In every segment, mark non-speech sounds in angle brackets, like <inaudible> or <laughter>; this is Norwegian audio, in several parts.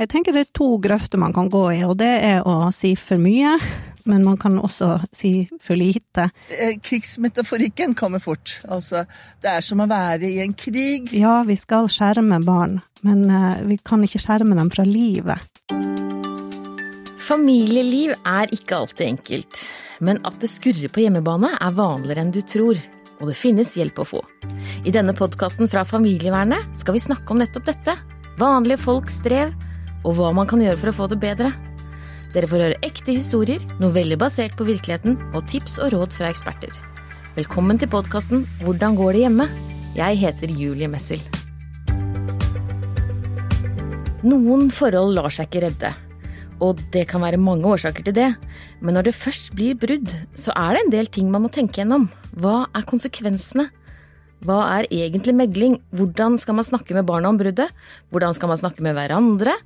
Jeg tenker det er to grøfter man kan gå i, og det er å si for mye, men man kan også si for lite. Eh, krigsmetaforikken kommer fort. Altså, det er som å være i en krig. Ja, vi skal skjerme barn, men eh, vi kan ikke skjerme dem fra livet. Familieliv er ikke alltid enkelt, men at det skurrer på hjemmebane er vanligere enn du tror. Og det finnes hjelp å få. I denne podkasten fra Familievernet skal vi snakke om nettopp dette. Vanlige folks strev og hva man kan gjøre for å få det bedre. Dere får høre ekte historier, noveller basert på virkeligheten og tips og råd fra eksperter. Velkommen til podkasten Hvordan går det hjemme? Jeg heter Julie Messel. Noen forhold lar seg ikke redde. Og det kan være mange årsaker til det, men når det først blir brudd, så er det en del ting man må tenke gjennom. Hva er konsekvensene? Hva er egentlig megling? Hvordan skal man snakke med barna om bruddet? Hvordan skal man snakke med hverandre?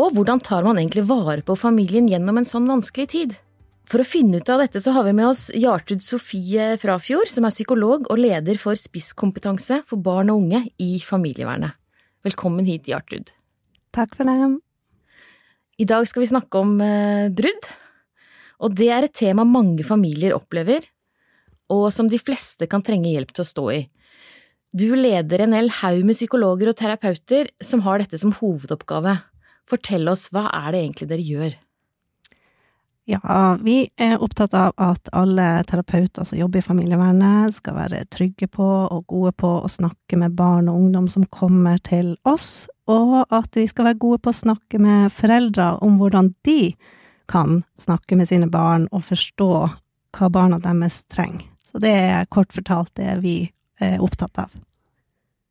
Og hvordan tar man egentlig vare på familien gjennom en sånn vanskelig tid? For å finne ut av dette så har vi med oss Jartud Sofie Frafjord, som er psykolog og leder for spisskompetanse for barn og unge i familievernet. Velkommen hit, Jartud. Takk for det. I dag skal vi snakke om eh, brudd. Og det er et tema mange familier opplever, og som de fleste kan trenge hjelp til å stå i. Du leder en hel haug med psykologer og terapeuter som har dette som hovedoppgave. Fortell oss, hva er det egentlig dere gjør? Ja, vi er opptatt av at alle terapeuter som jobber i familievernet, skal være trygge på og gode på å snakke med barn og ungdom som kommer til oss, og at vi skal være gode på å snakke med foreldre om hvordan de kan snakke med sine barn og forstå hva barna deres trenger. Så det er kort fortalt det vi er opptatt av.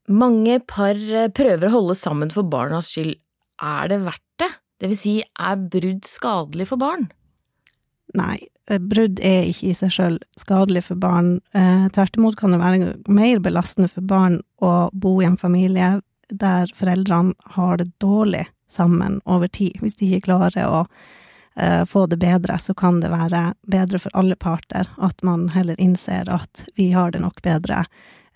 Mange par prøver å holde sammen for barnas skyld er det verdt det? Det vil si, er brudd skadelig for barn? Nei, eh, brudd er ikke i seg sjøl skadelig for barn. Eh, tvert imot kan det være mer belastende for barn å bo i en familie der foreldrene har det dårlig sammen over tid. Hvis de ikke klarer å eh, få det bedre, så kan det være bedre for alle parter at man heller innser at vi har det nok bedre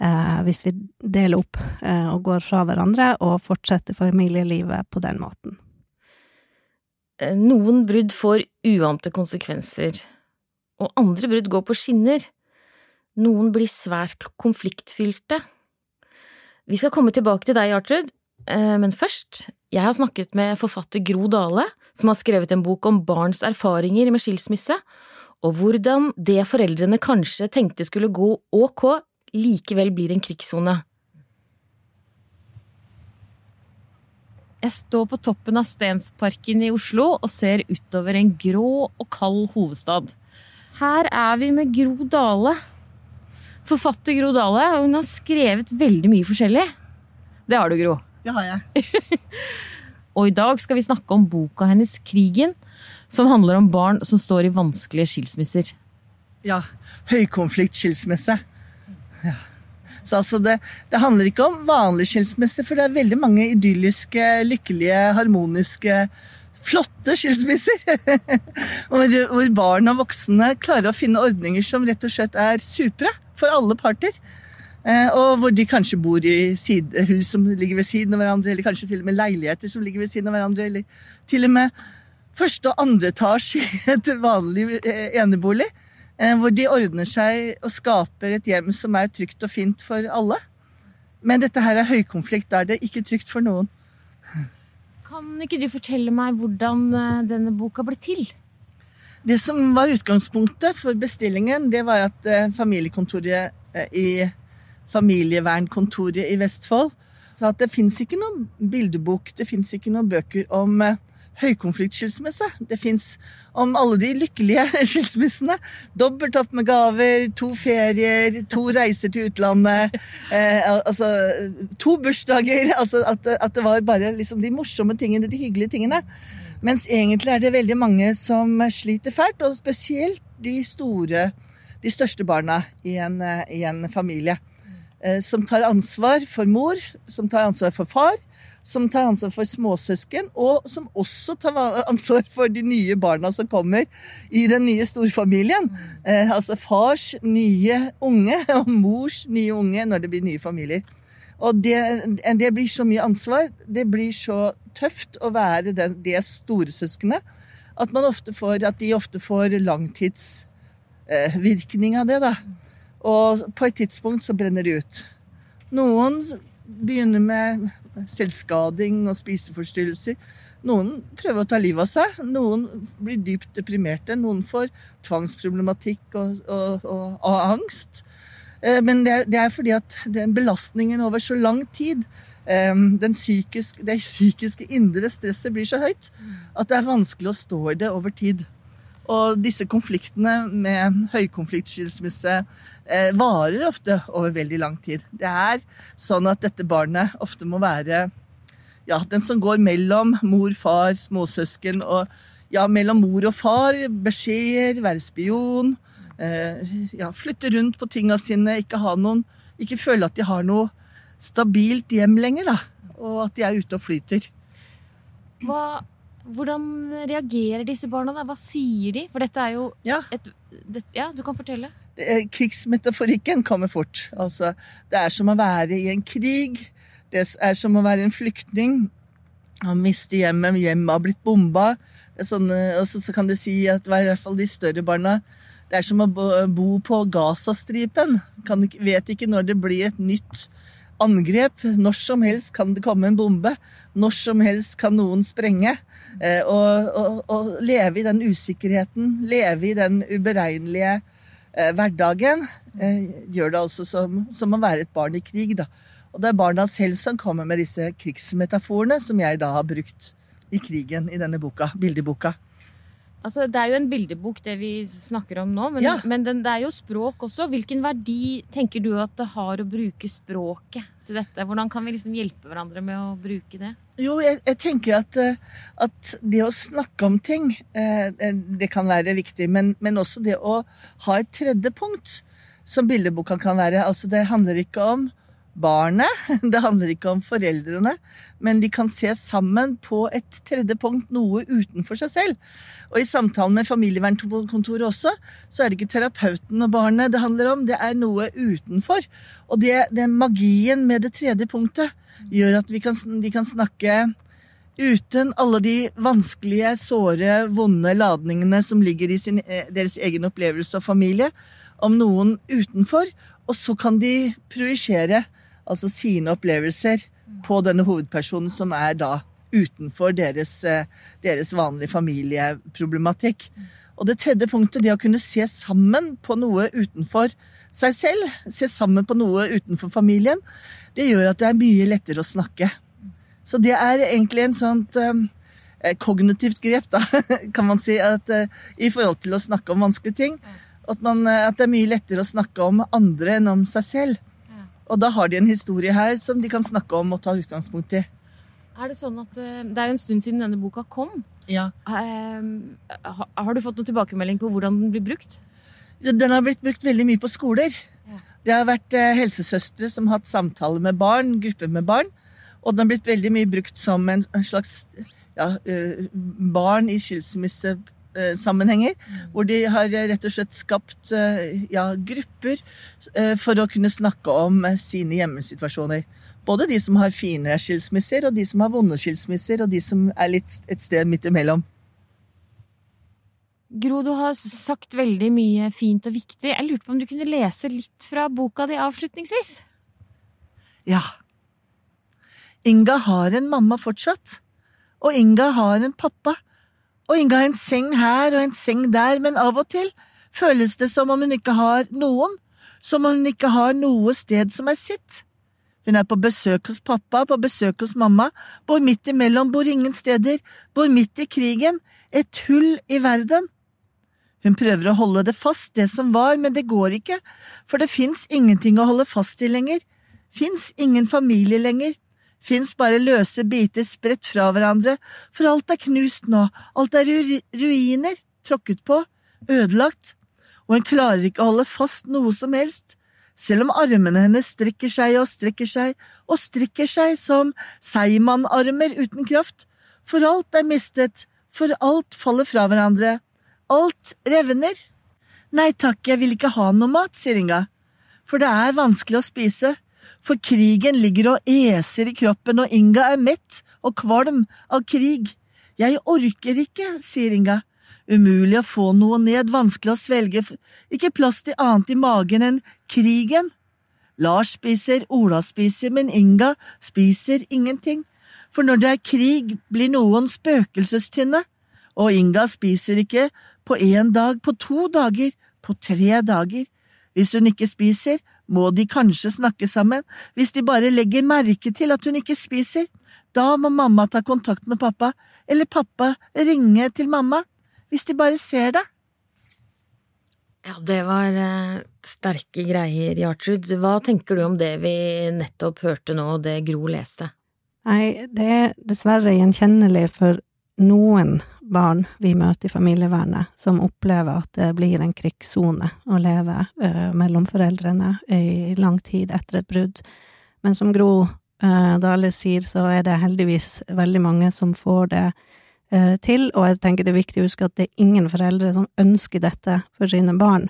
eh, hvis vi deler opp eh, og går fra hverandre og fortsetter familielivet på den måten. Eh, noen brudd får uante konsekvenser, og andre brudd går på skinner. Noen blir svært konfliktfylte. Vi skal komme tilbake til deg, Jartrud, eh, men først, jeg har snakket med forfatter Gro Dale, som har skrevet en bok om barns erfaringer med skilsmisse, og hvordan det foreldrene kanskje tenkte skulle gå ok, likevel blir en krigssone. Jeg står på toppen av Stensparken i Oslo og ser utover en grå og kald hovedstad. Her er vi med Gro Dale. Forfatter Gro Dale, og hun har skrevet veldig mye forskjellig. Det har du, Gro. Det har jeg. <laughs> og i dag skal vi snakke om boka hennes Krigen, som handler om barn som står i vanskelige skilsmisser. Ja. Høykonfliktskilsmisse. Så altså det, det, handler ikke om vanlig skilsmisse, for det er veldig mange idylliske, lykkelige, harmoniske, flotte skilsmisser. <laughs> hvor, hvor barn og voksne klarer å finne ordninger som rett og slett er supre for alle parter. Eh, og hvor de kanskje bor i side, hus som ligger ved siden av hverandre, eller kanskje til og med leiligheter som ligger ved siden av hverandre, eller til og med første og andre etasje i et vanlig eh, enebolig. Eh, hvor de ordner seg og skaper et hjem som er trygt og fint for alle. Men dette her er høykonflikt, da er det ikke trygt for noen. Kan ikke du fortelle meg hvordan eh, denne boka ble til? Det som var utgangspunktet for bestillingen, det var at eh, familiekontoret i Familievernkontoret i Vestfold sa at det fins ikke noen bildebok, det fins ikke noen bøker om høykonfliktskilsmisse. Det fins om alle de lykkelige <laughs> skilsmissene. Dobbelt opp med gaver, to ferier, to reiser til utlandet. Eh, altså to bursdager. <laughs> Altså at, at, det var bare liksom de morsomme tingene, de hyggelige tingene. Mens egentlig er det veldig mange som sliter fælt, og spesielt de store, de største barna i en, i en familie. Eh, som tar ansvar for mor, som tar ansvar for far som tar ansvar for småsøsken, og som også tar ansvar for de nye barna som kommer i den nye storfamilien. Eh, altså fars nye unge <laughs> og mors nye unge når det blir nye familier. Og det, det blir så mye ansvar. Det blir så tøft å være den, det storesøskenet at, man ofte får, at de ofte får langtidsvirkning av det. da. Og på et tidspunkt så brenner de ut. Noen begynner med selvskading og spiseforstyrrelser. Noen prøver å ta livet av seg. Noen blir dypt deprimerte. Noen får tvangsproblematikk og, og, og, og angst. Eh, men det er, det er, fordi at den belastningen over så lang tid, eh, psykiske, det psykiske indre stresset blir så høyt at det er vanskelig å stå i det over tid. Og disse konfliktene med høykonfliktskilsmisse eh, varer ofte over veldig lang tid. Det er sånn at dette barnet ofte må være ja, den som går mellom mor, far, småsøsken og ja, mellom mor og far. Beskjeder, være spion. Eh, ja, flytte rundt på tinga sine, ikke ha noen Ikke føle at de har noe stabilt hjem lenger, da. Og at de er ute og flyter. Hva hvordan reagerer disse barna? da? Hva sier de? For dette er jo ja. et det, Ja, du kan fortelle. Krigsmetaforikken kommer fort. Altså, det er som å være i en krig. Det er som å være en flyktning. Han mister hjemmet, hjemmet har blitt bomba. Sånne, og så, så, kan det si at i hvert fall de større barna Det er som å bo på Gazastripen. Kan, vet ikke når det blir et nytt angrep. Når som helst kan det komme en bombe. Når som helst kan noen sprenge. Eh, og, leve i den usikkerheten, leve i den uberegnelige eh, hverdagen, eh, gjør det altså som, som, å være et barn i krig. Da. Og det er barna selv som kommer med disse krigsmetaforene som jeg da har brukt i krigen i denne boka, bildeboka. Altså, det er jo en bildebok, det vi snakker om nå, men, ja. men den, det er jo språk også. Hvilken verdi tenker du at det har å bruke språket til dette? Hvordan kan vi liksom hjelpe hverandre med å bruke det? Jo, jeg, jeg tenker at, eh, at, det å snakke om ting, eh, eh, det kan være viktig. Men, men, også det å ha et tredje punkt, som bildeboka kan være. Altså, det handler ikke om barnet. <laughs> Det handler ikke om foreldrene, men de kan se sammen på et tredje punkt, noe utenfor seg selv. Og i samtalen med familievernkontoret også, så er det ikke terapeuten og barnet det handler om, det er noe utenfor. Og det, den magien med det tredje punktet gjør at kan, de kan snakke uten alle de vanskelige, såre, vonde ladningene som ligger i sin, eh, deres egen opplevelse og familie, om noen utenfor. Og så kan de projisere altså sine opplevelser på denne hovedpersonen, som er da utenfor deres, eh, deres vanlige familieproblematikk. Og det tredje punktet, det å kunne se sammen på noe utenfor seg selv, se sammen på noe utenfor familien, det gjør at det er mye lettere å snakke. Så det er egentlig en sånt um, kognitivt grep, da, <laughs> kan man si, at, uh, i forhold til å snakke om vanskelige ting. At, man, at, det er mye lettere å snakke om andre enn om seg selv. Og da har de en historie her som de kan snakke om og ta utgangspunkt i. Er Det sånn at eh, det er jo en stund siden denne boka kom. Ja. Har, har du fått noen tilbakemelding på hvordan den blir brukt? Den har blitt brukt veldig mye på skoler. Ja. Det har vært eh, helsesøstre som har hatt samtaler med barn, grupper med barn. Og den har blitt veldig mye brukt som en slags ja, eh, barn i skilsmisse Eh, sammenhenger, hvor de har eh, rett og slett skapt eh, ja, grupper for å kunne snakke om sine hjemmesituasjoner. Både de som har fine skilsmisser, og de som har vonde skilsmisser, og de som er litt et sted midt imellom. Gro, du har sagt veldig mye fint og viktig. Jeg lurte på om du kunne lese litt fra boka di avslutningsvis? Ja. Inga har en mamma fortsatt. Og Inga har en pappa og Inga har en seng her og en seng der, men av og til føles det som om hun ikke har noen, som om hun ikke har noe sted som er sitt. Hun er på besøk hos pappa, på besøk hos mamma, bor midt imellom, bor ingen steder, bor midt i krigen, et hull i verden. Hun prøver å holde det fast, det som var, men det går ikke, for det fins ingenting å holde fast i lenger, fins ingen familie lenger, fins bare løse biter spredt fra hverandre, for alt er knust nå, alt er ruiner, tråkket på, ødelagt, og hun klarer ikke å holde fast noe som helst, selv om armene hennes strekker seg og strekker seg og strekker seg som seigmannarmer uten kraft, for alt er mistet, for alt faller fra hverandre, alt revner. Nei takk, jeg vil ikke ha noe mat, sier Inga, for det er vanskelig å spise, For krigen ligger og eser i kroppen, og Inga er mett og kvalm av krig. Jeg orker ikke, sier Inga. Umulig å få noe ned, vanskelig å svelge, ikke plass til annet i magen enn krigen. Lars spiser, Ola spiser, men Inga spiser ingenting, for når det er krig, blir noen spøkelsestynne, og Inga spiser ikke på én dag, på to dager, på tre dager. Hvis hun ikke spiser, må de kanskje snakke sammen, hvis de bare legger merke til at hun ikke spiser. Da må mamma ta kontakt med pappa, eller pappa ringe til mamma, hvis de bare ser det. Ja, det var eh, sterke greier, Jartrud. Hva tenker du om det vi nettopp hørte nå, og det Gro leste? Nei, det er dessverre gjenkjennelig for noen barn vi møter i familievernet, som opplever at det blir en krigssone å leve eh, mellom foreldrene i lang tid etter et brudd. Men som Gro eh, Dale sier, så er det heldigvis veldig mange som får det Eh, til, og jeg tenker det er viktig å huske at det er ingen foreldre som ønsker dette for sine barn.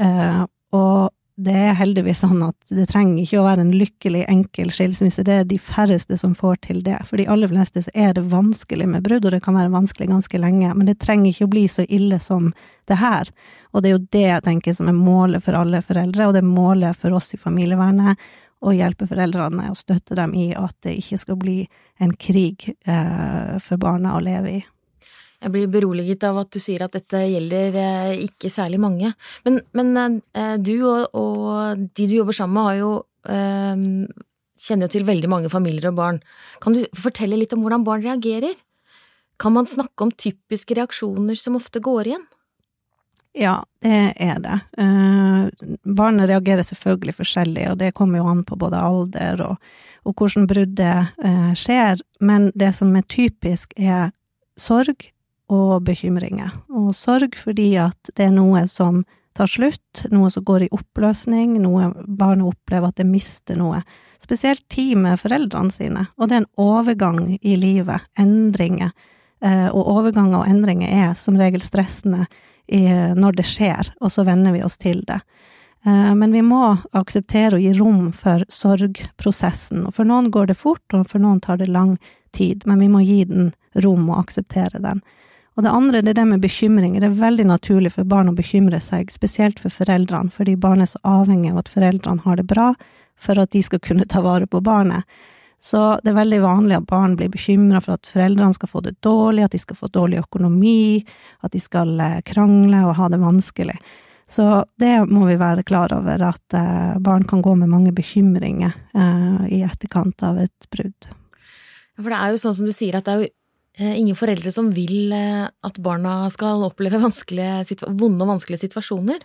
Eh, og det er heldigvis sånn at det trenger ikke å være en lykkelig, enkel skilsmisse, det er de færreste som får til det. For de aller fleste så er det vanskelig med brudd, og det kan være vanskelig ganske lenge, men det trenger ikke å bli så ille som det her. Og det er jo det jeg tenker som er målet for alle foreldre, og det er målet for oss i familievernet, å hjelpe foreldrene og støtte dem i at det ikke skal bli en krig eh, for barna å leve i. Jeg blir beroliget av at du sier at dette gjelder eh, ikke særlig mange. Men, men eh, du og, og, de du jobber sammen med, har jo eh, kjenner jo til veldig mange familier og barn. Kan du fortelle litt om hvordan barn reagerer? Kan man snakke om typiske reaksjoner som ofte går igjen? Ja, det er det. Barnet reagerer selvfølgelig forskjellig, og det kommer jo an på både alder og, og hvordan bruddet skjer, men det som er typisk, er sorg og bekymringer. Og sorg fordi at det er noe som tar slutt, noe som går i oppløsning, noe barnet opplever at det mister noe. Spesielt tid med foreldrene sine, og det er en overgang i livet, endringer. Uh, og overganger og endringer er som regel stressende når det skjer, og så venner vi oss til det. Eh, men vi må akseptere å gi rom for sorgprosessen. For noen går det fort, og for noen tar det lang tid, men vi må gi den rom og akseptere den. Og det andre det er det med bekymringer. Det er veldig naturlig for barn å bekymre seg, spesielt for foreldrene, fordi barnet er så avhengig av at foreldrene har det bra for at de skal kunne ta vare på barnet. Så det er veldig vanlig at barn blir bekymra for at foreldrene skal få det dårlig, at de skal få dårlig økonomi, at de skal eh, krangle og ha det vanskelig. Så det må vi være klar over, at eh, barn kan gå med mange bekymringer eh, i etterkant av et brudd. For det er jo sånn som du sier, at det er jo ingen foreldre som vil at barna skal oppleve vonde og vanskelige situasjoner.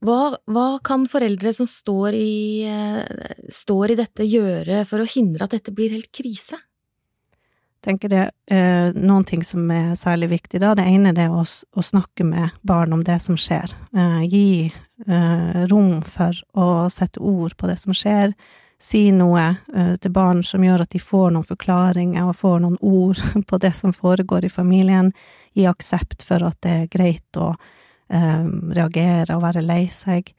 Hva, hva, kan foreldre som står i, eh, står i, dette, gjøre for å hindre at dette blir helt krise? Jeg tenker det er noen ting som er særlig viktig. Da. Det ene er å, å snakke med barn om det som skjer. Eh, gi eh, rom for å sette ord på det som skjer. Si noe eh, til barn som gjør at de får noen forklaringer og får noen ord <laughs> på det som foregår i familien. Gi aksept for at det er greit å eh, reagere og være lei seg.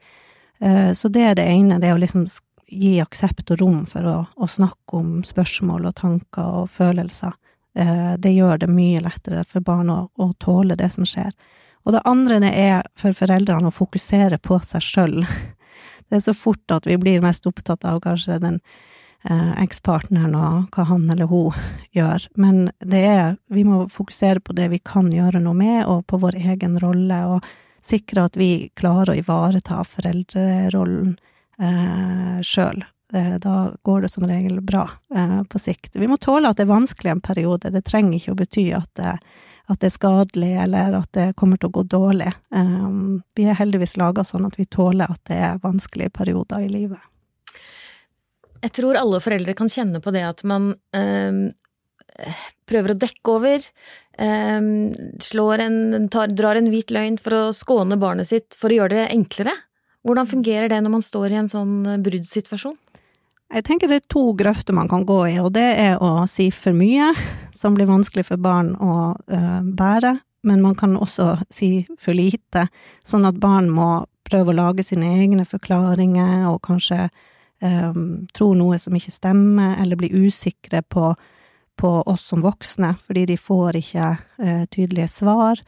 Eh, så det er det ene, det er å liksom gi aksept og rom for å, å snakke om spørsmål og tanker og følelser. Det gjør det mye lettere for barn å, å, tåle det som skjer. Og det andre det er for foreldrene å fokusere på seg sjøl. <laughs> Det er så fort at vi blir mest opptatt av kanskje den eh, ekspartneren og hva han eller hun <laughs> gjør, men det er, vi må fokusere på det vi kan gjøre noe med, og på vår egen rolle, og sikre at vi klarer å ivareta foreldrerollen eh, sjøl. Eh, da går det som regel bra eh, på sikt. Vi må tåle at det er vanskelig en periode, det trenger ikke å bety at det, at det er skadelig eller at det kommer til å gå dårlig. Eh, vi er heldigvis laga sånn at vi tåler at det er vanskelige perioder i livet. Jeg tror alle foreldre kan kjenne på det at man øh, prøver å dekke over, øh, en, tar, drar en hvit løgn for å skåne barnet sitt for å gjøre det enklere. Hvordan fungerer det når man står i en sånn bruddsituasjon? Jeg tenker det er to grøfter man kan gå i, og det er å si for mye, som blir vanskelig for barn å øh, bære, men man kan også si for lite, sånn at barn må prøve å lage sine egne forklaringer og kanskje um, tro noe som ikke stemmer, eller bli usikre på, på oss som voksne, fordi de får ikke uh, tydelige svar.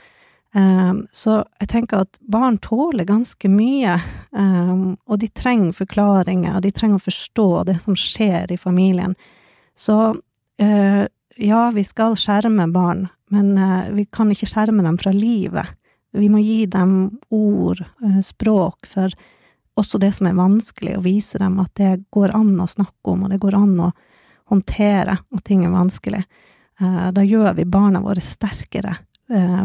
Um, så jeg tenker at barn tåler ganske mye, um, og de trenger forklaringer, og de trenger å forstå det som skjer i familien. Så uh, ja, vi skal skjerme barn, men uh, vi kan ikke skjerme dem fra livet. Vi må gi dem ord, uh, språk, for også det som er vanskelig, og vise dem at det går an å snakke om, og det går an å håndtere at ting er vanskelig. Da gjør vi barna våre sterkere Eh,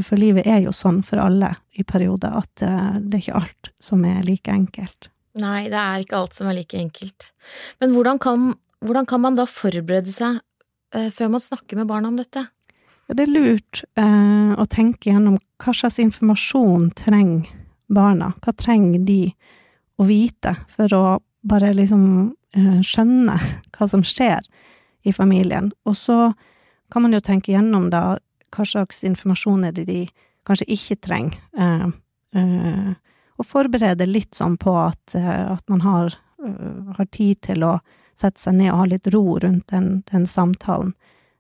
for livet er jo sånn for alle i perioder at eh, det er ikke alt som er like enkelt. Nei, det er ikke alt som er like enkelt. Men hvordan kan, hvordan kan man da forberede seg uh, før man snakker med barna om dette? Ja, det er lurt eh, å tenke gjennom hva slags informasjon trenger barna. Hva trenger de å vite for å bare liksom eh, skjønne <laughs> hva som skjer i familien? Og så kan man jo tenke gjennom da hva slags informasjon er det de kanskje ikke trenger, eh, eh, og forberede litt sånn på at, eh, at man har, uh, har, tid til å sette seg ned og ha litt ro rundt den, den samtalen.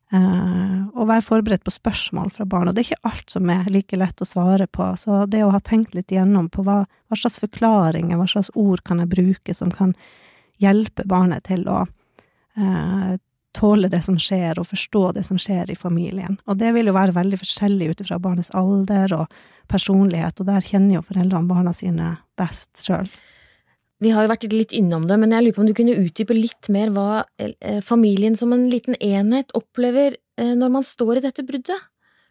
Uh, og være forberedt på spørsmål fra barn. Og det er ikke alt som er like lett å svare på. Så det å ha tenkt litt gjennom på hva, hva slags forklaringer, hva slags ord kan jeg bruke som kan hjelpe barnet til å uh, tåle det som skjer, og forstå det som skjer i familien. Og det vil jo være veldig forskjellig ut ifra barnets alder og personlighet, og der kjenner jo foreldrene barna sine best sjøl. Vi har jo vært litt innom det, men jeg lurer på om du kunne utdype litt mer hva eh, familien som en liten enhet opplever eh, når man står i dette bruddet?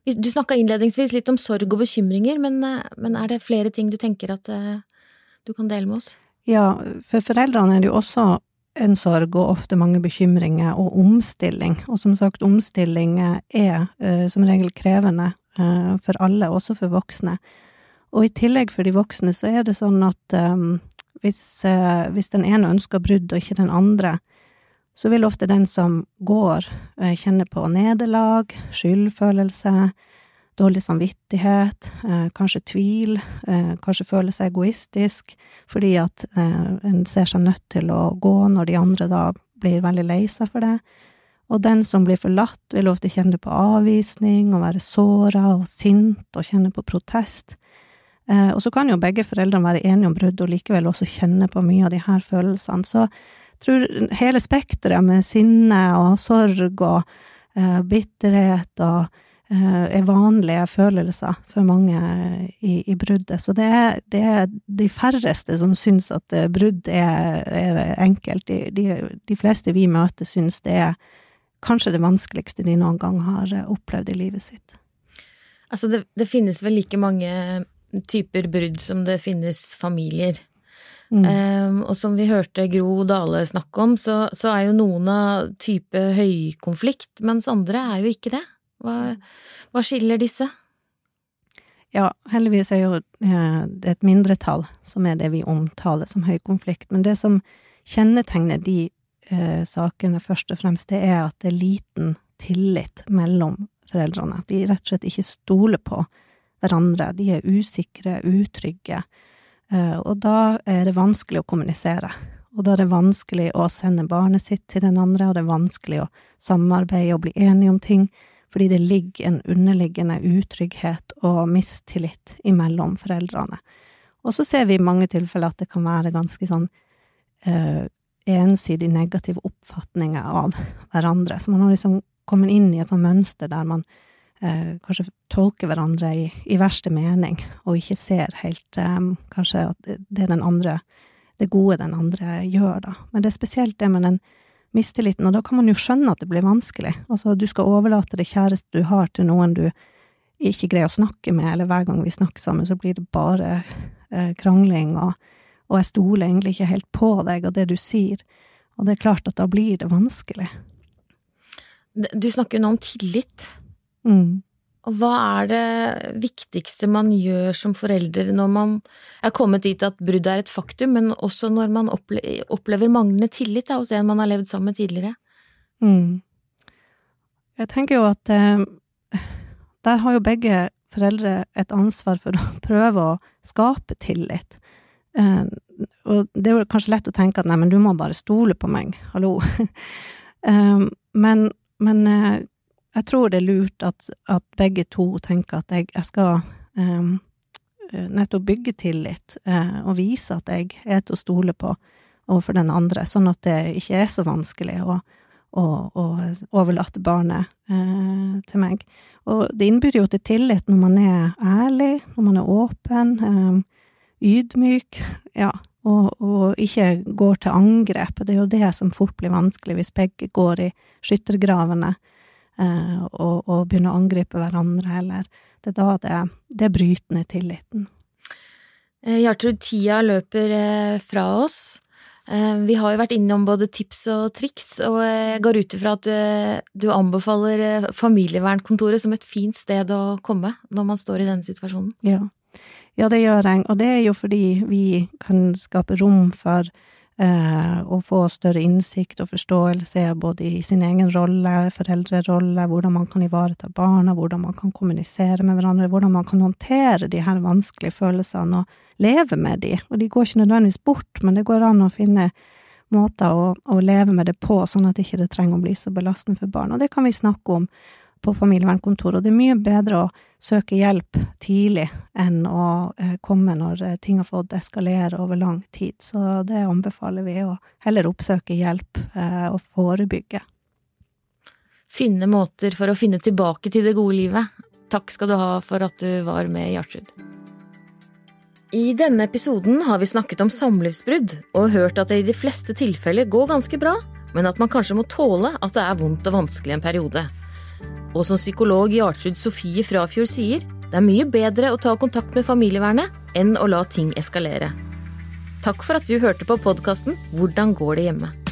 Du snakka innledningsvis litt om sorg og bekymringer, men, eh, men, er det flere ting du tenker at du kan dele med oss? Ja, for foreldrene er det jo også en sorg og ofte mange bekymringer og omstilling. Og som sagt, omstilling er uh, som regel krevende uh, for alle, også for voksne. Og i tillegg for de voksne så er det sånn at um, hvis, uh, hvis, den ene ønsker brudd og ikke den andre, så vil ofte den som går, kjenne på nederlag, skyldfølelse, dårlig samvittighet, eh, kanskje tvil, eh, kanskje føle seg egoistisk, fordi at eh, en ser seg nødt til å gå når de andre da blir veldig lei seg for det. Og den som blir forlatt, vil ofte kjenne på avvisning og være såra og sint og kjenne på protest. Og så kan jo begge foreldrene være enige om brudd og likevel også kjenne på mye av de her følelsene. Så jeg tror hele spekteret med sinne og sorg og bitterhet og er vanlige følelser for mange i, i bruddet. Så det er, det er, de færreste som syns at eh, brudd er, er enkelt. De, de, de, fleste vi møter, syns det er kanskje det vanskeligste de noen gang har eh, opplevd i livet sitt. Altså, det, det finnes vel like mange typer brudd som det finnes familier. Mm. Um, og som vi hørte Gro Dale snakke om, så, så er jo noen av type høykonflikt, mens andre er jo ikke det. Hva, hva skiller disse? Ja, heldigvis er jo eh, det et mindretall som er det vi omtaler som høykonflikt. Men det som kjennetegner de eh, sakene først og fremst, det er at det er liten tillit mellom foreldrene. At de rett og slett ikke stoler på hverandre. De er usikre, utrygge. Eh, og da er det vanskelig å kommunisere. Og da er det vanskelig å sende barnet sitt til den andre, og det er vanskelig å samarbeide og bli enige om ting fordi det ligger en underliggende utrygghet og mistillit imellom foreldrene. Og så ser vi i mange tilfeller at det kan være ganske sånn eh, ensidig negative oppfatninger av hverandre. Så man har liksom kommet inn i et sånt mønster der man eh, kanskje tolker hverandre i, i, verste mening, og ikke ser helt eh, kanskje at det er den andre, det gode den andre gjør, da. Men det er spesielt det med den mistilliten, og da kan man jo skjønne at det blir vanskelig. Altså, du skal overlate det kjæreste du har til noen du ikke greier å snakke med, eller hver gang vi snakker sammen, så blir det bare eh, krangling, og, og jeg stoler egentlig ikke helt på deg og det du sier. Og det er klart at da blir det vanskelig. Du snakker jo nå om tillit. Mm. Og hva er det viktigste man gjør som forelder når man er kommet dit at bruddet er et faktum, men også når man opplever manglende tillit hos en man har levd sammen med tidligere? Mm. Jeg tenker jo at eh, der har jo begge foreldre et ansvar for å <laughs> prøve å skape tillit. Eh, og det er jo kanskje lett å tenke at nei, men du må bare stole på meg, hallo. <laughs> eh, men, men uh, jeg tror det er lurt at, at, begge to tenker at jeg, jeg skal um, nettopp bygge tillit uh, og vise at jeg er til å stole på overfor den andre, sånn at det ikke er så vanskelig å, å, å overlate barnet uh, til meg. Og det innbyr jo til tillit når man er ærlig, når man er åpen. Um, ydmyk, ja, og, og, ikke går til angrep. Det er jo det som fort blir vanskelig hvis begge går i skyttergravene og, og, begynne å angripe hverandre, eller Det er da det, det bryter ned tilliten. Eh, Gjertrud, tida løper eh, fra oss. Eh, vi har jo vært innom både tips og triks, og jeg går ut ifra at du, du anbefaler familievernkontoret som et fint sted å komme når man står i denne situasjonen. Ja, ja, det gjør jeg, og det er jo fordi vi kan skape rom for eh, å få større innsikt og forståelse både i sin egen rolle, foreldrerolle, hvordan man kan ivareta barna, hvordan man kan kommunisere med hverandre, hvordan man kan håndtere de her vanskelige følelsene og leve med de. Og de går ikke nødvendigvis bort, men det går an å finne måter å, å leve med det på, sånn at det ikke trenger å bli så belastende for barn. Og det kan vi snakke om på familievernkontoret. Og det er mye bedre å søke hjelp tidlig enn å eh, komme når eh, ting har fått eskalere over lang tid. Så det anbefaler vi å heller oppsøke hjelp eh, og forebygge. Finne måter for å finne tilbake til det gode livet. Takk skal du ha for at du var med, Gjertrud. I denne episoden har vi snakket om samlivsbrudd og hørt at det i de fleste tilfeller går ganske bra, men at man kanskje må tåle at det er vondt og vanskelig en periode. Og som psykolog i Artrud Sofie Frafjord sier, det er mye bedre å ta kontakt med familievernet enn å la ting eskalere. Takk for at du hørte på podkasten Hvordan går det hjemme?